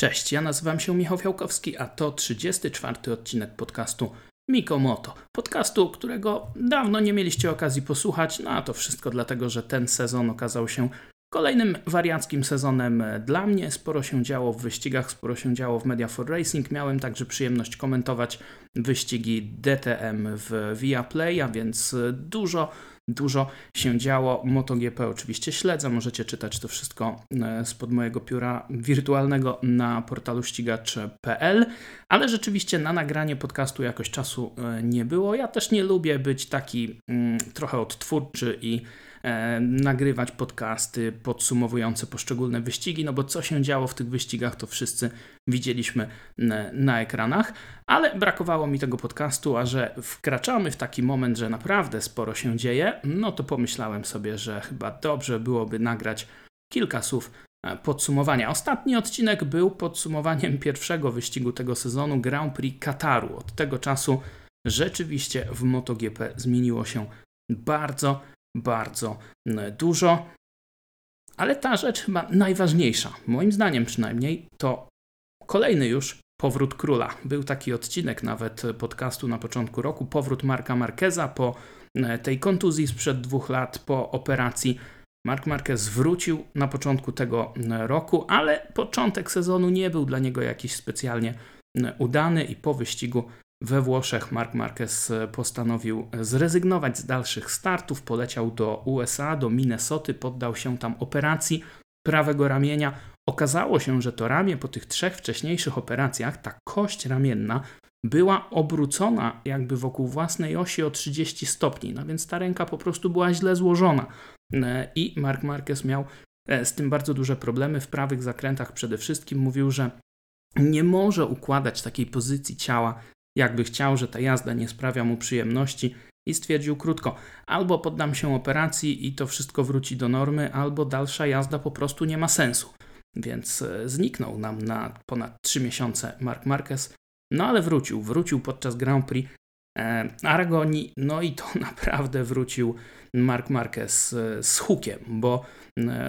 Cześć, ja nazywam się Michał Fiałkowski, a to 34 odcinek podcastu Mikomoto. Podcastu, którego dawno nie mieliście okazji posłuchać, no a to wszystko dlatego, że ten sezon okazał się kolejnym wariackim sezonem dla mnie. Sporo się działo w wyścigach, sporo się działo w Media for Racing. Miałem także przyjemność komentować wyścigi DTM w Viaplay, a więc dużo Dużo się działo. MotoGP oczywiście śledzę. Możecie czytać to wszystko e, spod mojego pióra wirtualnego na portalu ścigacz.pl, ale rzeczywiście na nagranie podcastu jakoś czasu e, nie było. Ja też nie lubię być taki mm, trochę odtwórczy i nagrywać podcasty podsumowujące poszczególne wyścigi, no bo co się działo w tych wyścigach, to wszyscy widzieliśmy na ekranach, ale brakowało mi tego podcastu, a że wkraczamy w taki moment, że naprawdę sporo się dzieje, no to pomyślałem sobie, że chyba dobrze byłoby nagrać kilka słów e, podsumowania. Ostatni odcinek był podsumowaniem pierwszego wyścigu tego sezonu Grand Prix Kataru. Od tego czasu rzeczywiście w MotoGP zmieniło się bardzo, bardzo dużo. Ale ta rzecz chyba najważniejsza, moim zdaniem przynajmniej, to kolejny już powrót króla. Był taki odcinek nawet podcastu na początku roku, powrót Marka Marqueza po tej kontuzji sprzed dwóch lat, po operacji. Mark Marquez wrócił na początku tego roku, ale początek sezonu nie był dla niego jakiś specjalnie udany i po wyścigu we Włoszech Mark Marquez e, postanowił zrezygnować z dalszych startów, poleciał do USA, do Minnesoty, poddał się tam operacji prawego ramienia. Okazało się, że to ramię po tych trzech wcześniejszych operacjach, ta kość ramienna, była obrócona jakby wokół własnej osi o 30 stopni, no więc ta ręka po prostu była źle złożona. E, I Mark Marquez miał e, z tym bardzo duże problemy w prawych zakrętach przede wszystkim. Mówił, że nie może układać takiej pozycji ciała jakby chciał, że ta jazda nie sprawia mu przyjemności i stwierdził krótko: albo poddam się operacji i to wszystko wróci do normy, albo dalsza jazda po prostu nie ma sensu. Więc e, zniknął nam na ponad 3 miesiące Mark Marquez, no ale wrócił. Wrócił podczas Grand Prix e, Aragonii, no i to naprawdę wrócił Mark Marquez e, z hukiem, bo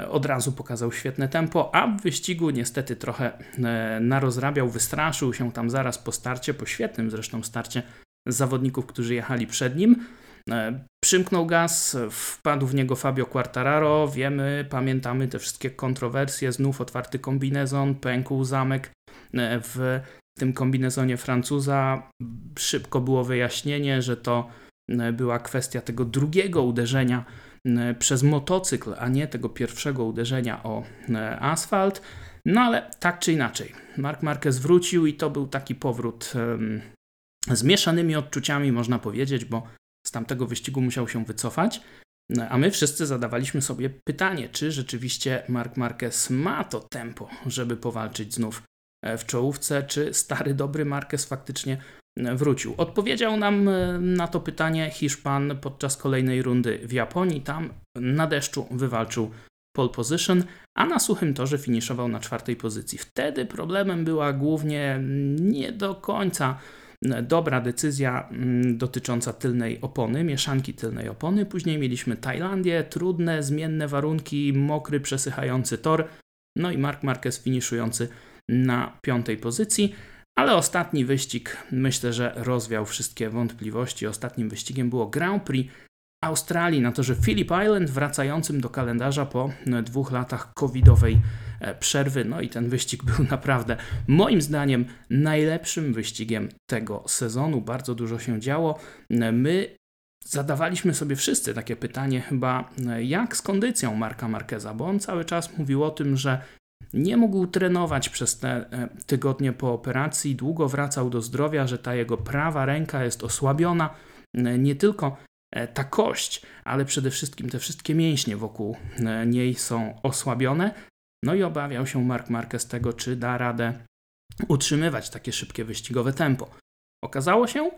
od razu pokazał świetne tempo, a w wyścigu niestety trochę e, narozrabiał, wystraszył się tam zaraz po starcie, po świetnym zresztą starcie zawodników, którzy jechali przed nim. E, przymknął gaz, wpadł w niego Fabio Quartararo. Wiemy, pamiętamy te wszystkie kontrowersje. Znów otwarty kombinezon, pękł zamek w tym kombinezonie Francuza. Szybko było wyjaśnienie, że to była kwestia tego drugiego uderzenia przez motocykl, a nie tego pierwszego uderzenia o e, asfalt. No ale tak czy inaczej, Mark Marquez wrócił i to był taki powrót z mieszanymi odczuciami, można powiedzieć, bo z tamtego wyścigu musiał się wycofać. No, a my wszyscy zadawaliśmy sobie pytanie, czy rzeczywiście Mark Marquez ma to tempo, żeby powalczyć znów e, w czołówce, czy stary dobry Marquez faktycznie wrócił. Odpowiedział nam e, na to pytanie Hiszpan podczas kolejnej rundy w Japonii. Tam na deszczu wywalczył pole position, a na suchym torze finiszował na czwartej pozycji. Wtedy problemem była głównie nie do końca dobra decyzja dotycząca tylnej opony, mieszanki tylnej opony. Później mieliśmy Tajlandię, trudne, zmienne warunki, mokry, przesychający tor. No i Mark Marquez finiszujący na piątej pozycji. Ale ostatni wyścig myślę, że rozwiał wszystkie wątpliwości. Ostatnim wyścigiem było Grand Prix Australii na torze Phillip Island, wracającym do kalendarza po dwóch latach covidowej e, przerwy. No i ten wyścig był naprawdę, moim zdaniem, najlepszym wyścigiem tego sezonu. Bardzo dużo się działo. My zadawaliśmy sobie wszyscy takie pytanie, chyba jak z kondycją Marka Marqueza, bo on cały czas mówił o tym, że nie mógł trenować przez te e, tygodnie po operacji, długo wracał do zdrowia, że ta jego prawa ręka jest osłabiona. E, nie tylko e, ta kość, ale przede wszystkim te wszystkie mięśnie wokół niej są osłabione. No i obawiał się Mark Marquez tego, czy da radę utrzymywać takie szybkie wyścigowe tempo. Okazało się,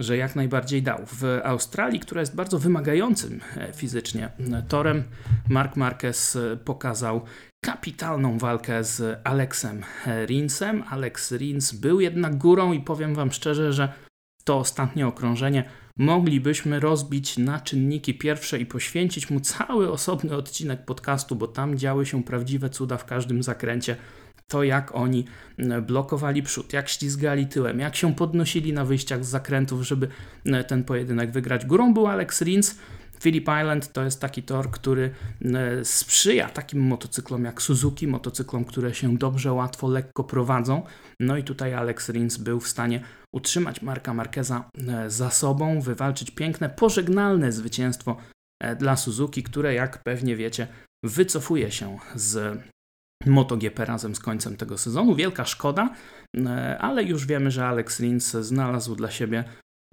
że jak najbardziej dał. W Australii, która jest bardzo wymagającym fizycznie torem, Mark Marquez pokazał kapitalną walkę z Alexem Rinsem. Alex Rins był jednak górą i powiem Wam szczerze, że to ostatnie okrążenie moglibyśmy rozbić na czynniki pierwsze i poświęcić mu cały osobny odcinek podcastu, bo tam działy się prawdziwe cuda w każdym zakręcie. to jak oni blokowali przód, jak ślizgali tyłem, jak się podnosili na wyjściach z zakrętów, żeby ten pojedynek wygrać. Górą był Alex Rins, Phillip Island to jest taki tor, który e, sprzyja takim motocyklom jak Suzuki, motocyklom, które się dobrze, łatwo, lekko prowadzą. No i tutaj Alex Rins był w stanie utrzymać Marka Marqueza e, za sobą, wywalczyć piękne, pożegnalne zwycięstwo e, dla Suzuki, które jak pewnie wiecie, wycofuje się z MotoGP razem z końcem tego sezonu. Wielka szkoda, ale już wiemy, że Alex Rins znalazł dla siebie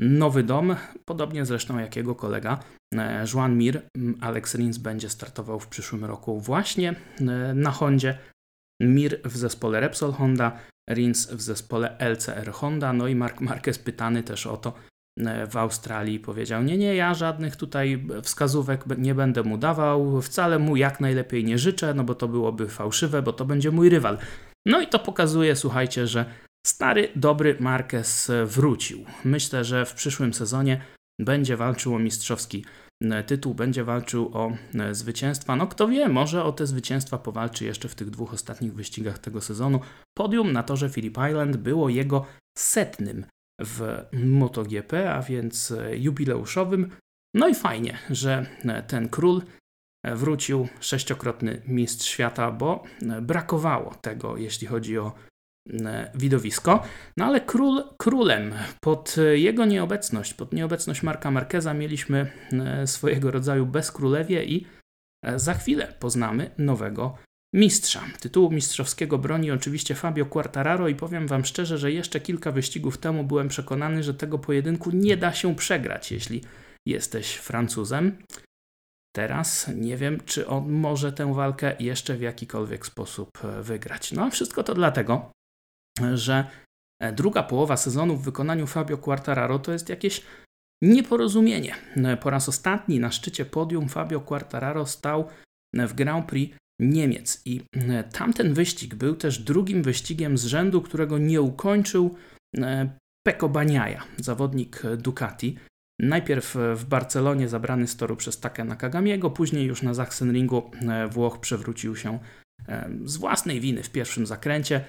nowy dom, podobnie zresztą jak jego kolega e, Juan Mir. Alex Rins będzie startował w przyszłym roku właśnie e, na Hondzie. Mir w zespole Repsol Honda, Rins w zespole LCR Honda. No i Mark Marquez pytany też o to e, w Australii powiedział: Nie, nie, ja żadnych tutaj wskazówek nie będę mu dawał, wcale mu jak najlepiej nie życzę, no bo to byłoby fałszywe, bo to będzie mój rywal. No i to pokazuje, słuchajcie, że Stary, dobry Marquez wrócił. Myślę, że w przyszłym sezonie będzie walczył o mistrzowski e, tytuł, będzie walczył o e, zwycięstwa. No kto wie, może o te zwycięstwa powalczy jeszcze w tych dwóch ostatnich wyścigach tego sezonu. Podium na torze Phillip Island było jego setnym w MotoGP, a więc e, jubileuszowym. No i fajnie, że ten król wrócił, sześciokrotny mistrz świata, bo brakowało tego, jeśli chodzi o widowisko. No ale król królem. Pod jego nieobecność, pod nieobecność Marka Marqueza mieliśmy e, swojego rodzaju bezkrólewie i e, za chwilę poznamy nowego mistrza. Tytułu mistrzowskiego broni oczywiście Fabio Quartararo i powiem Wam szczerze, że jeszcze kilka wyścigów temu byłem przekonany, że tego pojedynku nie da się przegrać, jeśli jesteś Francuzem. Teraz nie wiem, czy on może tę walkę jeszcze w jakikolwiek sposób wygrać. No a wszystko to dlatego, że e, druga połowa sezonu w wykonaniu Fabio Quartararo to jest jakieś nieporozumienie. E, po raz ostatni na szczycie podium Fabio Quartararo stał e, w Grand Prix Niemiec i tamten wyścig był też drugim wyścigiem z rzędu, którego nie ukończył Peko Baniaja, zawodnik Ducati. Najpierw w Barcelonie zabrany z toru przez Taka Nakagamiego, później już na Sachsenringu Włoch przewrócił się z własnej winy w pierwszym zakręcie.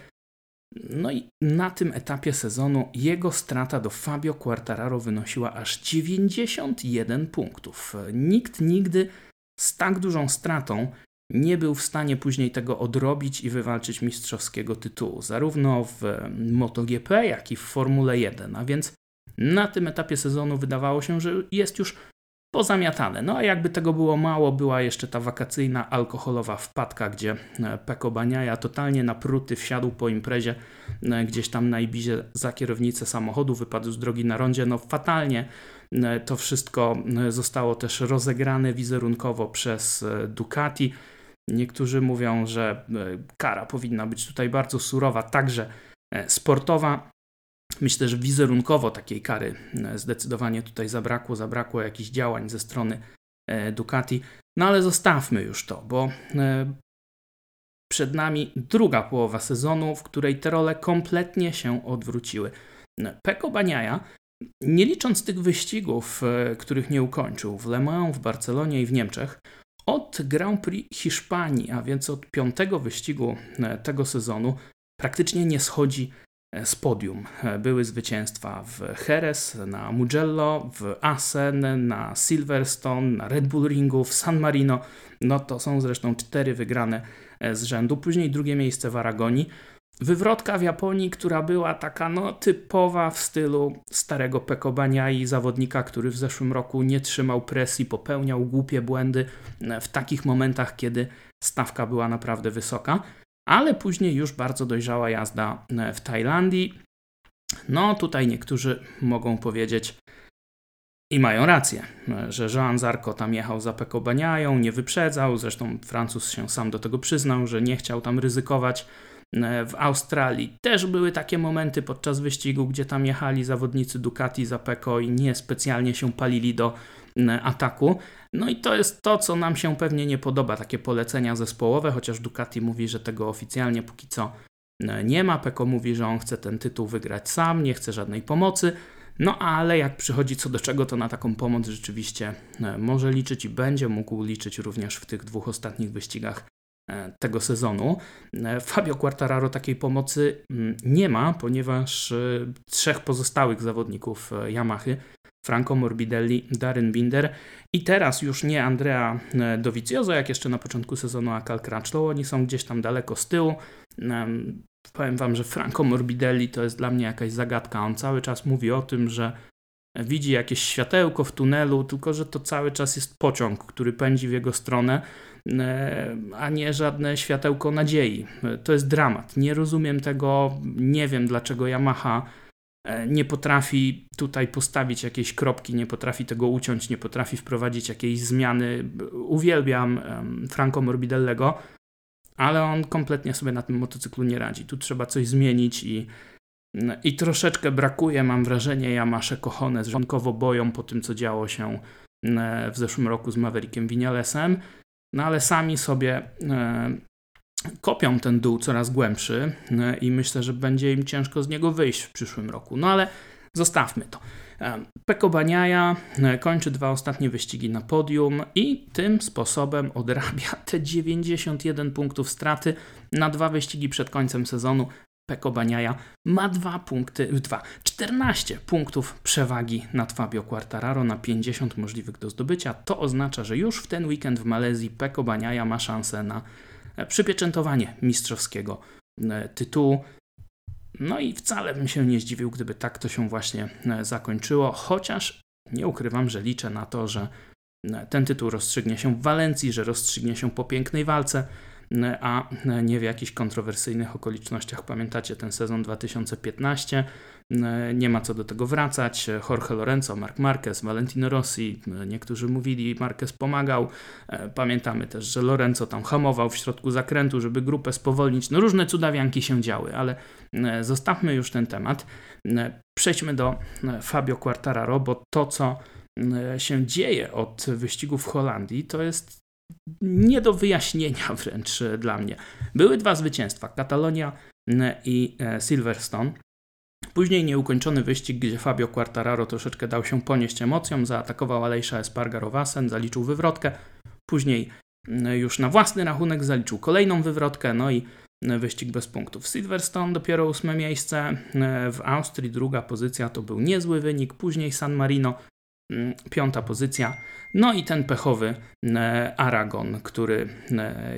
No i na tym etapie sezonu jego strata do Fabio Quartararo wynosiła aż 91 punktów. Nikt nigdy z tak dużą stratą nie był w stanie później tego odrobić i wywalczyć mistrzowskiego tytułu, zarówno w MotoGP, jak i w Formule 1. A więc na tym etapie sezonu wydawało się, że jest już pozamiatane. No a jakby tego było mało, była jeszcze ta wakacyjna alkoholowa wpadka, gdzie e, Peko Baniaja totalnie napruty wsiadł po imprezie e, gdzieś tam na Ibizie za kierownicę samochodu, wypadł z drogi na rondzie. No fatalnie e, to wszystko zostało też rozegrane wizerunkowo przez Ducati. Niektórzy mówią, że kara powinna być tutaj bardzo surowa, także sportowa. Myślę, że wizerunkowo takiej kary e, zdecydowanie tutaj zabrakło, zabrakło jakichś działań ze strony e, Ducati. No ale zostawmy już to, bo e, przed nami druga połowa sezonu, w której te role kompletnie się odwróciły. Peko Baniaja, nie licząc tych wyścigów, których nie ukończył w Le Mans, w Barcelonie i w Niemczech, od Grand Prix Hiszpanii, a więc od piątego wyścigu tego sezonu, praktycznie nie schodzi z podium. Były zwycięstwa w Jerez, na Mugello, w Assen, na Silverstone, na Red Bull Ringu, w San Marino. No to są zresztą cztery wygrane z rzędu. Później drugie miejsce w Aragonii. Wywrotka w Japonii, która była taka no, typowa w stylu starego Pekobania i zawodnika, który w zeszłym roku nie trzymał presji, popełniał głupie błędy w takich momentach, kiedy stawka była naprawdę wysoka ale później już bardzo dojrzała jazda e, w Tajlandii. No tutaj niektórzy mogą powiedzieć i mają rację, e, że Jean Zarco tam jechał za Pekobaniają, nie wyprzedzał, zresztą Francuz się sam do tego przyznał, że nie chciał tam ryzykować. E, w Australii też były takie momenty podczas wyścigu, gdzie tam jechali zawodnicy Ducati za Peko i nie specjalnie się palili do ataku. No i to jest to, co nam się pewnie nie podoba, takie polecenia zespołowe, chociaż Ducati mówi, że tego oficjalnie póki co nie ma. Peko mówi, że on chce ten tytuł wygrać sam, nie chce żadnej pomocy. No ale jak przychodzi co do czego, to na taką pomoc rzeczywiście może liczyć i będzie mógł liczyć również w tych dwóch ostatnich wyścigach e, tego sezonu. E, Fabio Quartararo takiej pomocy mm, nie ma, ponieważ trzech pozostałych zawodników Yamahy, Franco Morbidelli, Darren Binder i teraz już nie Andrea Dovizioso, jak jeszcze na początku sezonu, a Cal Crutchlow, oni są gdzieś tam daleko z tyłu. Powiem wam, że Franco Morbidelli to jest dla mnie jakaś zagadka. On cały czas mówi o tym, że widzi jakieś światełko w tunelu, tylko że to cały czas jest pociąg, który pędzi w jego stronę, e, a nie żadne światełko nadziei. To jest dramat. Nie rozumiem tego, nie wiem dlaczego Yamaha e, nie potrafi tutaj postawić jakiejś kropki, nie potrafi tego uciąć, nie potrafi wprowadzić jakiejś zmiany. Uwielbiam Franco Morbidellego, ale on kompletnie sobie na tym motocyklu nie radzi. Tu trzeba coś zmienić i i troszeczkę brakuje, mam wrażenie, Yamasze Kochone żonkowo boją po tym, co działo się e, w zeszłym roku z Maverickiem Vinalesem, no ale sami sobie e, kopią ten dół coraz głębszy e, i myślę, że będzie im ciężko z niego wyjść w przyszłym roku. No ale zostawmy to. Peko Baniaja kończy dwa ostatnie wyścigi na podium i tym sposobem odrabia te 91 punktów straty na dwa wyścigi przed końcem sezonu. Peko Baniaja ma dwa punkty, dwa, 14 punktów przewagi nad Fabio Quartararo na 50 możliwych do zdobycia. To oznacza, że już w ten weekend w Malezji Peko Baniaja ma szansę na e, przypieczętowanie mistrzowskiego e, tytułu. No i wcale bym się nie zdziwił, gdyby tak to się właśnie e, zakończyło, chociaż nie ukrywam, że liczę na to, że ten tytuł rozstrzygnie się w Walencji, że rozstrzygnie się po pięknej walce a nie w jakichś kontrowersyjnych okolicznościach. Pamiętacie ten sezon 2015? Nie ma co do tego wracać. Jorge Lorenzo, Marc Marquez, Valentino Rossi, niektórzy mówili, Marquez pomagał. Pamiętamy też, że Lorenzo tam hamował w środku zakrętu, żeby grupę spowolnić. No różne cudawianki się działy, ale zostawmy już ten temat. Przejdźmy do Fabio Quartararo, bo to, co się dzieje od wyścigu w Holandii, to jest nie do wyjaśnienia wręcz e, dla mnie. Były dwa zwycięstwa, Katalonia i e, Silverstone. Później nieukończony wyścig, gdzie Fabio Quartararo troszeczkę dał się ponieść emocjom, zaatakował Alejsza Espargarowasen, zaliczył wywrotkę. Później już na własny rachunek zaliczył kolejną wywrotkę, no i wyścig bez punktów. Silverstone dopiero ósme miejsce, w Austrii druga pozycja to był niezły wynik, później San Marino Mm, piąta pozycja. No i ten pechowy Aragon, który,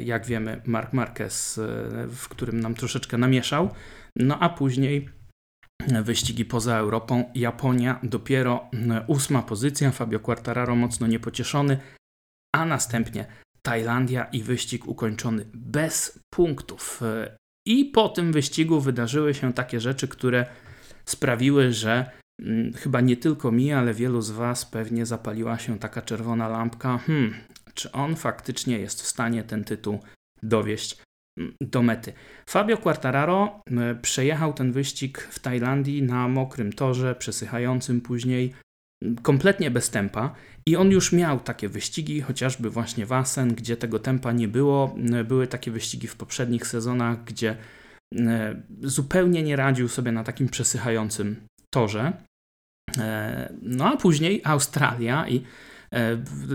jak wiemy, Mark Marquez, e, w którym nam troszeczkę namieszał. No a później wyścigi poza Europą. Japonia dopiero ósma pozycja, Fabio Quartararo mocno niepocieszony, a następnie Tajlandia i wyścig ukończony bez punktów. I po tym wyścigu wydarzyły się takie rzeczy, które sprawiły, że chyba nie tylko mi, ale wielu z Was pewnie zapaliła się taka czerwona lampka. Hmm, czy on faktycznie jest w stanie ten tytuł dowieść do mety? Fabio Quartararo mm, przejechał ten wyścig w Tajlandii na mokrym torze, przesychającym później, kompletnie bez tempa. I on już miał takie wyścigi, chociażby właśnie Wasen, gdzie tego tempa nie było. Były takie wyścigi w poprzednich sezonach, gdzie zupełnie nie radził sobie na takim przesychającym torze. E, no a później Australia i e,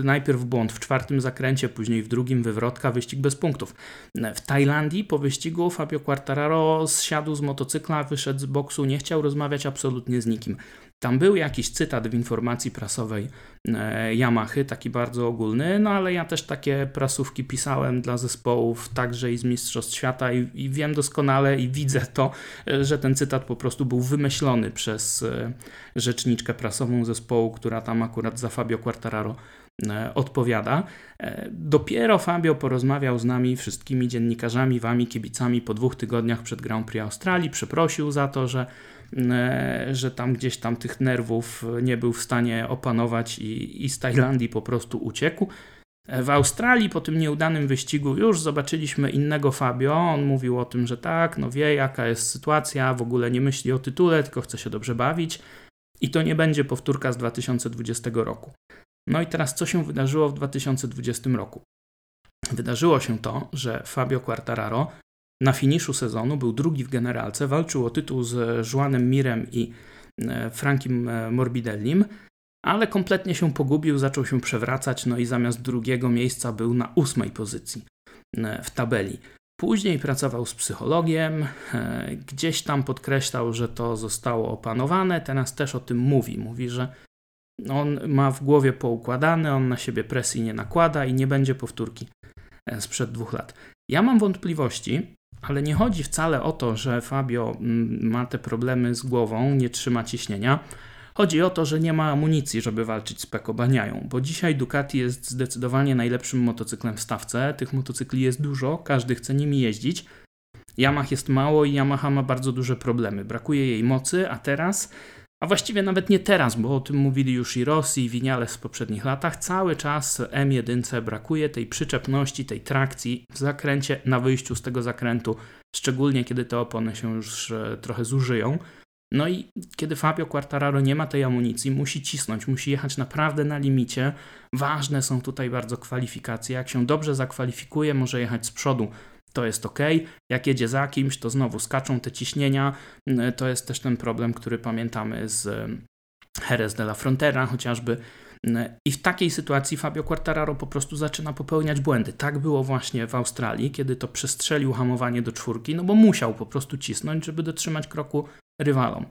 najpierw błąd w czwartym zakręcie, później w drugim wywrotka, wyścig bez punktów. E, w Tajlandii po wyścigu Fabio Quartararo zsiadł z motocykla, wyszedł z boksu, nie chciał rozmawiać absolutnie z nikim. Tam był jakiś cytat w informacji prasowej e, Yamahy, taki bardzo ogólny, no ale ja też takie prasówki pisałem dla zespołów, także i z Mistrzostw Świata i, i wiem doskonale i widzę to, e, że ten cytat po prostu był wymyślony przez e, rzeczniczkę prasową zespołu, która tam akurat za Fabio Quartararo odpowiada. Dopiero Fabio porozmawiał z nami, wszystkimi dziennikarzami, wami, kibicami po dwóch tygodniach przed Grand Prix Australii. Przeprosił za to, że że tam gdzieś tam tych nerwów nie był w stanie opanować i, i z Tajlandii po prostu uciekł. E, w Australii po tym nieudanym wyścigu już zobaczyliśmy innego Fabio. On mówił o tym, że tak, no wie jaka jest sytuacja, w ogóle nie myśli o tytule, tylko chce się dobrze bawić. I to nie będzie powtórka z 2020 roku. No i teraz co się wydarzyło w 2020 roku? Wydarzyło się to, że Fabio Quartararo na finiszu sezonu był drugi w generalce, walczył o tytuł z Juanem Mirem i e, Frankiem e, Morbidellim, ale kompletnie się pogubił, zaczął się przewracać, no i zamiast drugiego miejsca był na ósmej pozycji. w tabeli. Później pracował z psychologiem, gdzieś tam podkreślał, że to zostało opanowane, teraz też o tym mówi. Mówi, że on ma w głowie poukładane, on na siebie presji nie nakłada i nie będzie powtórki sprzed dwóch lat. Ja mam wątpliwości, ale nie chodzi wcale o to, że Fabio mm, ma te problemy z głową, nie trzyma ciśnienia. Chodzi o to, że nie ma amunicji, żeby walczyć z Peko Baniają, bo dzisiaj Ducati jest zdecydowanie najlepszym motocyklem w stawce. Tych motocykli jest dużo, każdy chce nimi jeździć. Yamaha jest mało i Yamaha ma bardzo duże problemy. Brakuje jej mocy, a teraz a właściwie nawet nie teraz, bo o tym mówili już i Rosji, i Winiales w poprzednich latach. Cały czas M1 brakuje tej przyczepności, tej trakcji w zakręcie, na wyjściu z tego zakrętu, szczególnie kiedy te opony się już e, trochę zużyją. No i kiedy Fabio Quartararo nie ma tej amunicji, musi cisnąć, musi jechać naprawdę na limicie. Ważne są tutaj bardzo kwalifikacje. Jak się dobrze zakwalifikuje, może jechać z przodu to jest ok. Jak jedzie za kimś, to znowu skaczą te ciśnienia. Mm, to jest też ten problem, który pamiętamy z mm, Jerez de la Frontera chociażby. Mm, I w takiej sytuacji Fabio Quartararo po prostu zaczyna popełniać błędy. Tak było właśnie w Australii, kiedy to przestrzelił hamowanie do czwórki, no bo musiał po prostu cisnąć, żeby dotrzymać kroku rywalom.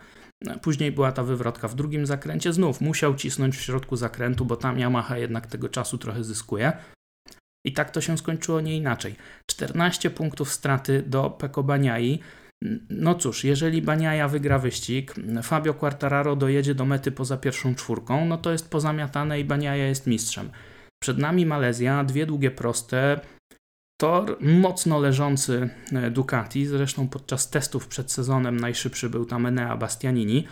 Później była ta wywrotka w drugim zakręcie, znów musiał cisnąć w środku zakrętu, bo tam Yamaha jednak tego czasu trochę zyskuje. I tak to się skończyło nie inaczej. 14 punktów straty do Peko Baniai. No cóż, jeżeli Baniaja wygra wyścig, Fabio Quartararo dojedzie do mety poza pierwszą czwórką, no to jest pozamiatane i Baniaja jest mistrzem. Przed nami Malezja, dwie długie proste, tor mocno leżący e, Ducati, zresztą podczas testów przed sezonem najszybszy był tam Enea Bastianini.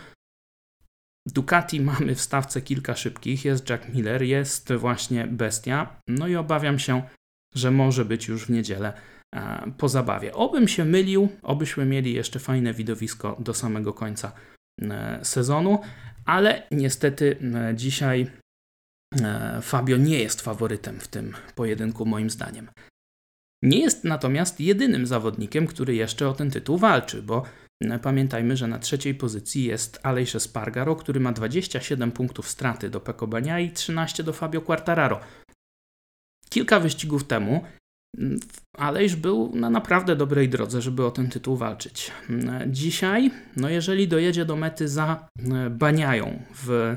Ducati mamy w stawce kilka szybkich, jest Jack Miller, jest właśnie Bestia, no i obawiam się, że może być już w niedzielę e, po zabawie. Obym się mylił, obyśmy mieli jeszcze fajne widowisko do samego końca e, sezonu, ale niestety e, dzisiaj Fabio nie jest faworytem w tym pojedynku moim zdaniem. Nie jest natomiast jedynym zawodnikiem, który jeszcze o ten tytuł walczy, bo Pamiętajmy, że na trzeciej pozycji jest Aleix Espargaro, który ma 27 punktów straty do Peko Bania i 13 do Fabio Quartararo. Kilka wyścigów temu mm, Aleix był na naprawdę dobrej drodze, żeby o ten tytuł walczyć. Dzisiaj, no jeżeli dojedzie do mety za e, Baniają w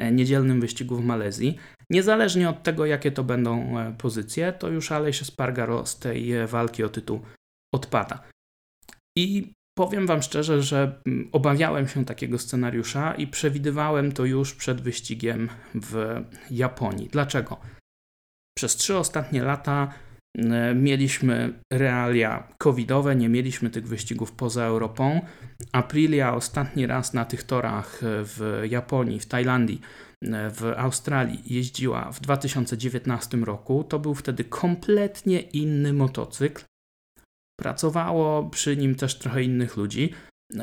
e, niedzielnym wyścigu w Malezji, niezależnie od tego, jakie to będą e, pozycje, to już Aleix Espargaro z tej walki o tytuł odpada. I Powiem Wam szczerze, że mm, obawiałem się takiego scenariusza i przewidywałem to już przed wyścigiem w Japonii. Dlaczego? Przez trzy ostatnie lata mm, mieliśmy realia covidowe, nie mieliśmy tych wyścigów poza Europą. Aprilia ostatni raz na tych torach w Japonii, w Tajlandii, mm, w Australii jeździła w 2019 roku. To był wtedy kompletnie inny motocykl Pracowało przy nim też trochę innych ludzi,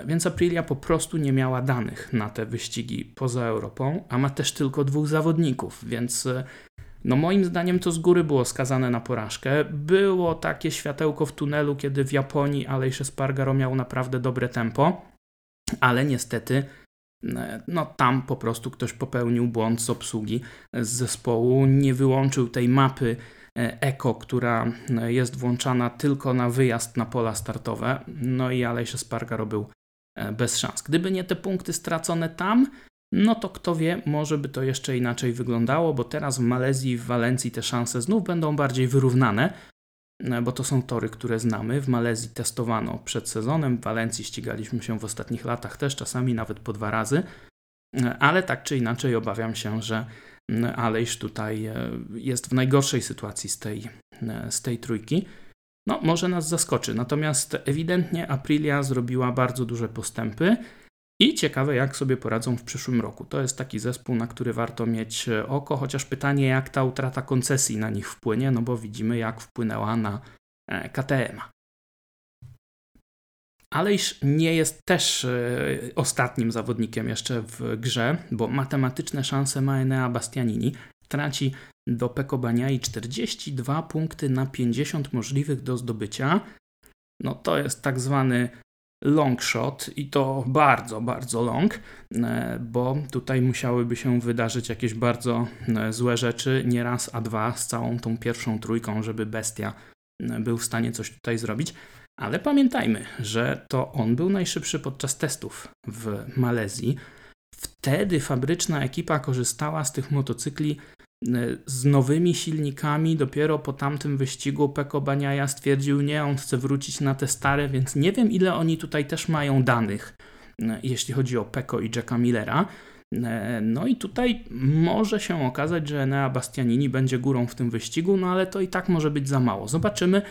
więc Aprilia po prostu nie miała danych na te wyścigi poza Europą, a ma też tylko dwóch zawodników, więc no moim zdaniem to z góry było skazane na porażkę. Było takie światełko w tunelu, kiedy w Japonii Aleix Espargaro miał naprawdę dobre tempo, ale niestety no tam po prostu ktoś popełnił błąd z obsługi z zespołu, nie wyłączył tej mapy E, Eko, która e, jest włączana tylko na wyjazd na pola startowe. No i Aleix Spargaro był e, bez szans. Gdyby nie te punkty stracone tam, no to kto wie, może by to jeszcze inaczej wyglądało, bo teraz w Malezji i w Walencji te szanse znów będą bardziej wyrównane, bo to są tory, które znamy. W Malezji testowano przed sezonem, w Walencji ścigaliśmy się w ostatnich latach też, czasami nawet po dwa razy, ale tak czy inaczej obawiam się, że Alejsz tutaj e, jest w najgorszej sytuacji z tej, e, z tej trójki. No, może nas zaskoczy. Natomiast ewidentnie Aprilia zrobiła bardzo duże postępy i ciekawe, jak sobie poradzą w przyszłym roku. To jest taki zespół, na który warto mieć e, oko, chociaż pytanie, jak ta utrata koncesji na nich wpłynie, no bo widzimy, jak wpłynęła na KTM. Alejsz nie jest też e, ostatnim zawodnikiem jeszcze w grze, bo matematyczne szanse ma Enea Bastianini. Traci do Peko Baniai 42 punkty na 50 możliwych do zdobycia. No to jest tak zwany long shot i to bardzo, bardzo long, e, bo tutaj musiałyby się wydarzyć jakieś bardzo e, złe rzeczy, nie raz, a dwa z całą tą pierwszą trójką, żeby bestia był w stanie coś tutaj zrobić. Ale pamiętajmy, że to on był najszybszy podczas testów w Malezji. Wtedy fabryczna ekipa korzystała z tych motocykli e, z nowymi silnikami. Dopiero po tamtym wyścigu Peko Baniaja stwierdził, nie, on chce wrócić na te stare, więc nie wiem ile oni tutaj też mają danych, e, jeśli chodzi o Peko i Jacka Millera. E, no i tutaj może się okazać, że Enea Bastianini będzie górą w tym wyścigu, no ale to i tak może być za mało. Zobaczymy.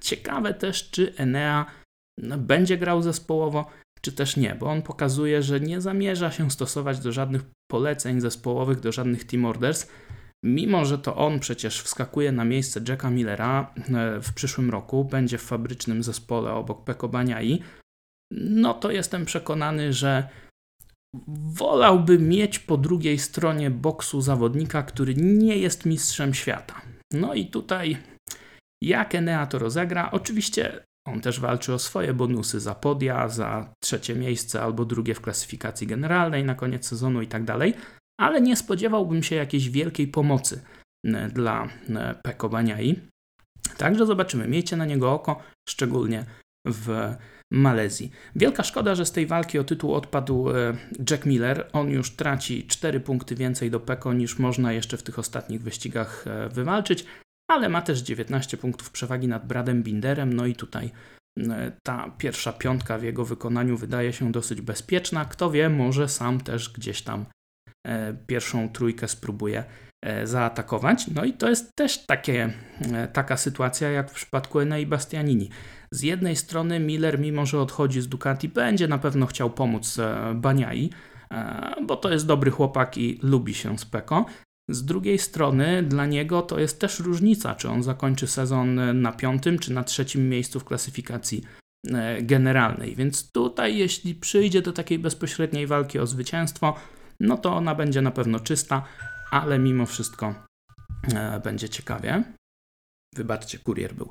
Ciekawe też, czy Enea będzie grał zespołowo czy też nie, bo on pokazuje, że nie zamierza się stosować do żadnych poleceń zespołowych, do żadnych team orders, mimo że to on przecież wskakuje na miejsce Jacka Millera e, w przyszłym roku, będzie w fabrycznym zespole obok Peko Baniai, no to jestem przekonany, że wolałby mieć po drugiej stronie boksu zawodnika, który nie jest mistrzem świata. No i tutaj jak Enea to rozegra? Oczywiście on też walczy o swoje bonusy za podia, za trzecie miejsce albo drugie w klasyfikacji generalnej na koniec sezonu i tak dalej, ale nie spodziewałbym się jakiejś wielkiej pomocy e, dla e, Peko Baniai. Także zobaczymy, miejcie na niego oko, szczególnie w Malezji. Wielka szkoda, że z tej walki o tytuł odpadł e, Jack Miller. On już traci 4 punkty więcej do Peko niż można jeszcze w tych ostatnich wyścigach wywalczyć ale ma też 19 punktów przewagi nad Bradem Binderem. No i tutaj e, ta pierwsza piątka w jego wykonaniu wydaje się dosyć bezpieczna. Kto wie, może sam też gdzieś tam e, pierwszą trójkę spróbuje e, zaatakować. No i to jest też takie, taka sytuacja jak w przypadku Enei Bastianini. Z jednej strony Miller, mimo że odchodzi z Ducati, będzie na pewno chciał pomóc Baniai, bo to jest dobry chłopak i lubi się z Peko. Z drugiej strony dla niego to jest też różnica, czy on zakończy sezon na piątym czy na trzecim miejscu w klasyfikacji e, generalnej. Więc tutaj, jeśli przyjdzie do takiej bezpośredniej walki o zwycięstwo, no to ona będzie na pewno czysta, ale mimo wszystko e, będzie ciekawie. Wybaczcie, kurier był.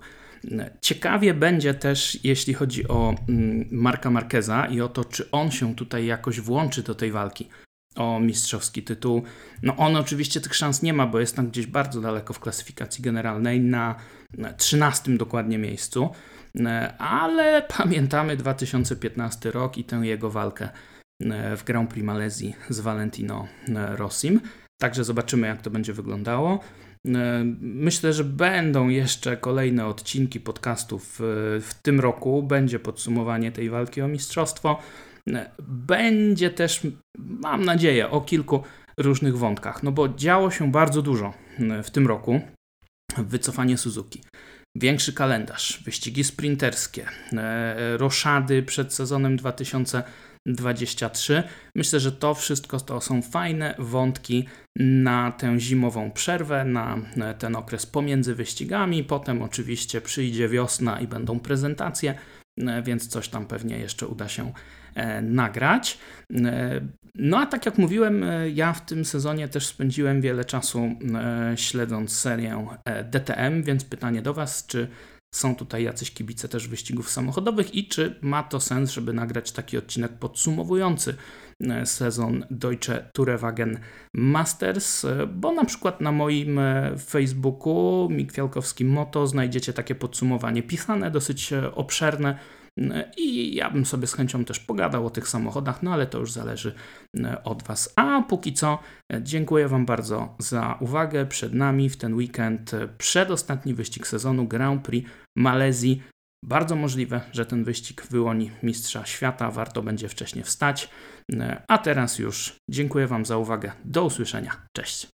E, ciekawie będzie też, jeśli chodzi o mm, Marka Marqueza i o to, czy on się tutaj jakoś włączy do tej walki o mistrzowski tytuł. No on oczywiście tych szans nie ma, bo jest tam gdzieś bardzo daleko w klasyfikacji generalnej, na 13 dokładnie miejscu, e, ale pamiętamy 2015 rok i tę jego walkę e, w Grand Prix Malezji z Valentino e, Rossim. Także zobaczymy, jak to będzie wyglądało. Myślę, że będą jeszcze kolejne odcinki podcastów w tym roku. Będzie podsumowanie tej walki o mistrzostwo. Będzie też, mam nadzieję, o kilku różnych wątkach, no bo działo się bardzo dużo w tym roku. Wycofanie Suzuki, większy kalendarz, wyścigi sprinterskie, e, roszady przed sezonem 2023. Myślę, że to wszystko to są fajne wątki na tę zimową przerwę, na ten okres pomiędzy wyścigami. Potem oczywiście przyjdzie wiosna i będą prezentacje, e, więc coś tam pewnie jeszcze uda się E, nagrać. E, no a tak jak mówiłem, e, ja w tym sezonie też spędziłem wiele czasu śledząc serię DTM, więc pytanie do Was, czy są tutaj jacyś kibice też wyścigów samochodowych i czy ma to sens, żeby nagrać taki odcinek podsumowujący sezon Deutsche Tourenwagen Masters, bo na przykład na moim Facebooku Mikwialkowskim Moto znajdziecie takie podsumowanie pisane, dosyć obszerne, i ja bym sobie z chęcią też pogadał o tych samochodach, no ale to już zależy e, od Was. A póki co, e, dziękuję Wam bardzo za uwagę. Przed nami w ten weekend e, przedostatni wyścig sezonu Grand Prix Malezji. Bardzo możliwe, że ten wyścig wyłoni mistrza świata. Warto będzie wcześniej wstać. A teraz już dziękuję Wam za uwagę. Do usłyszenia. Cześć.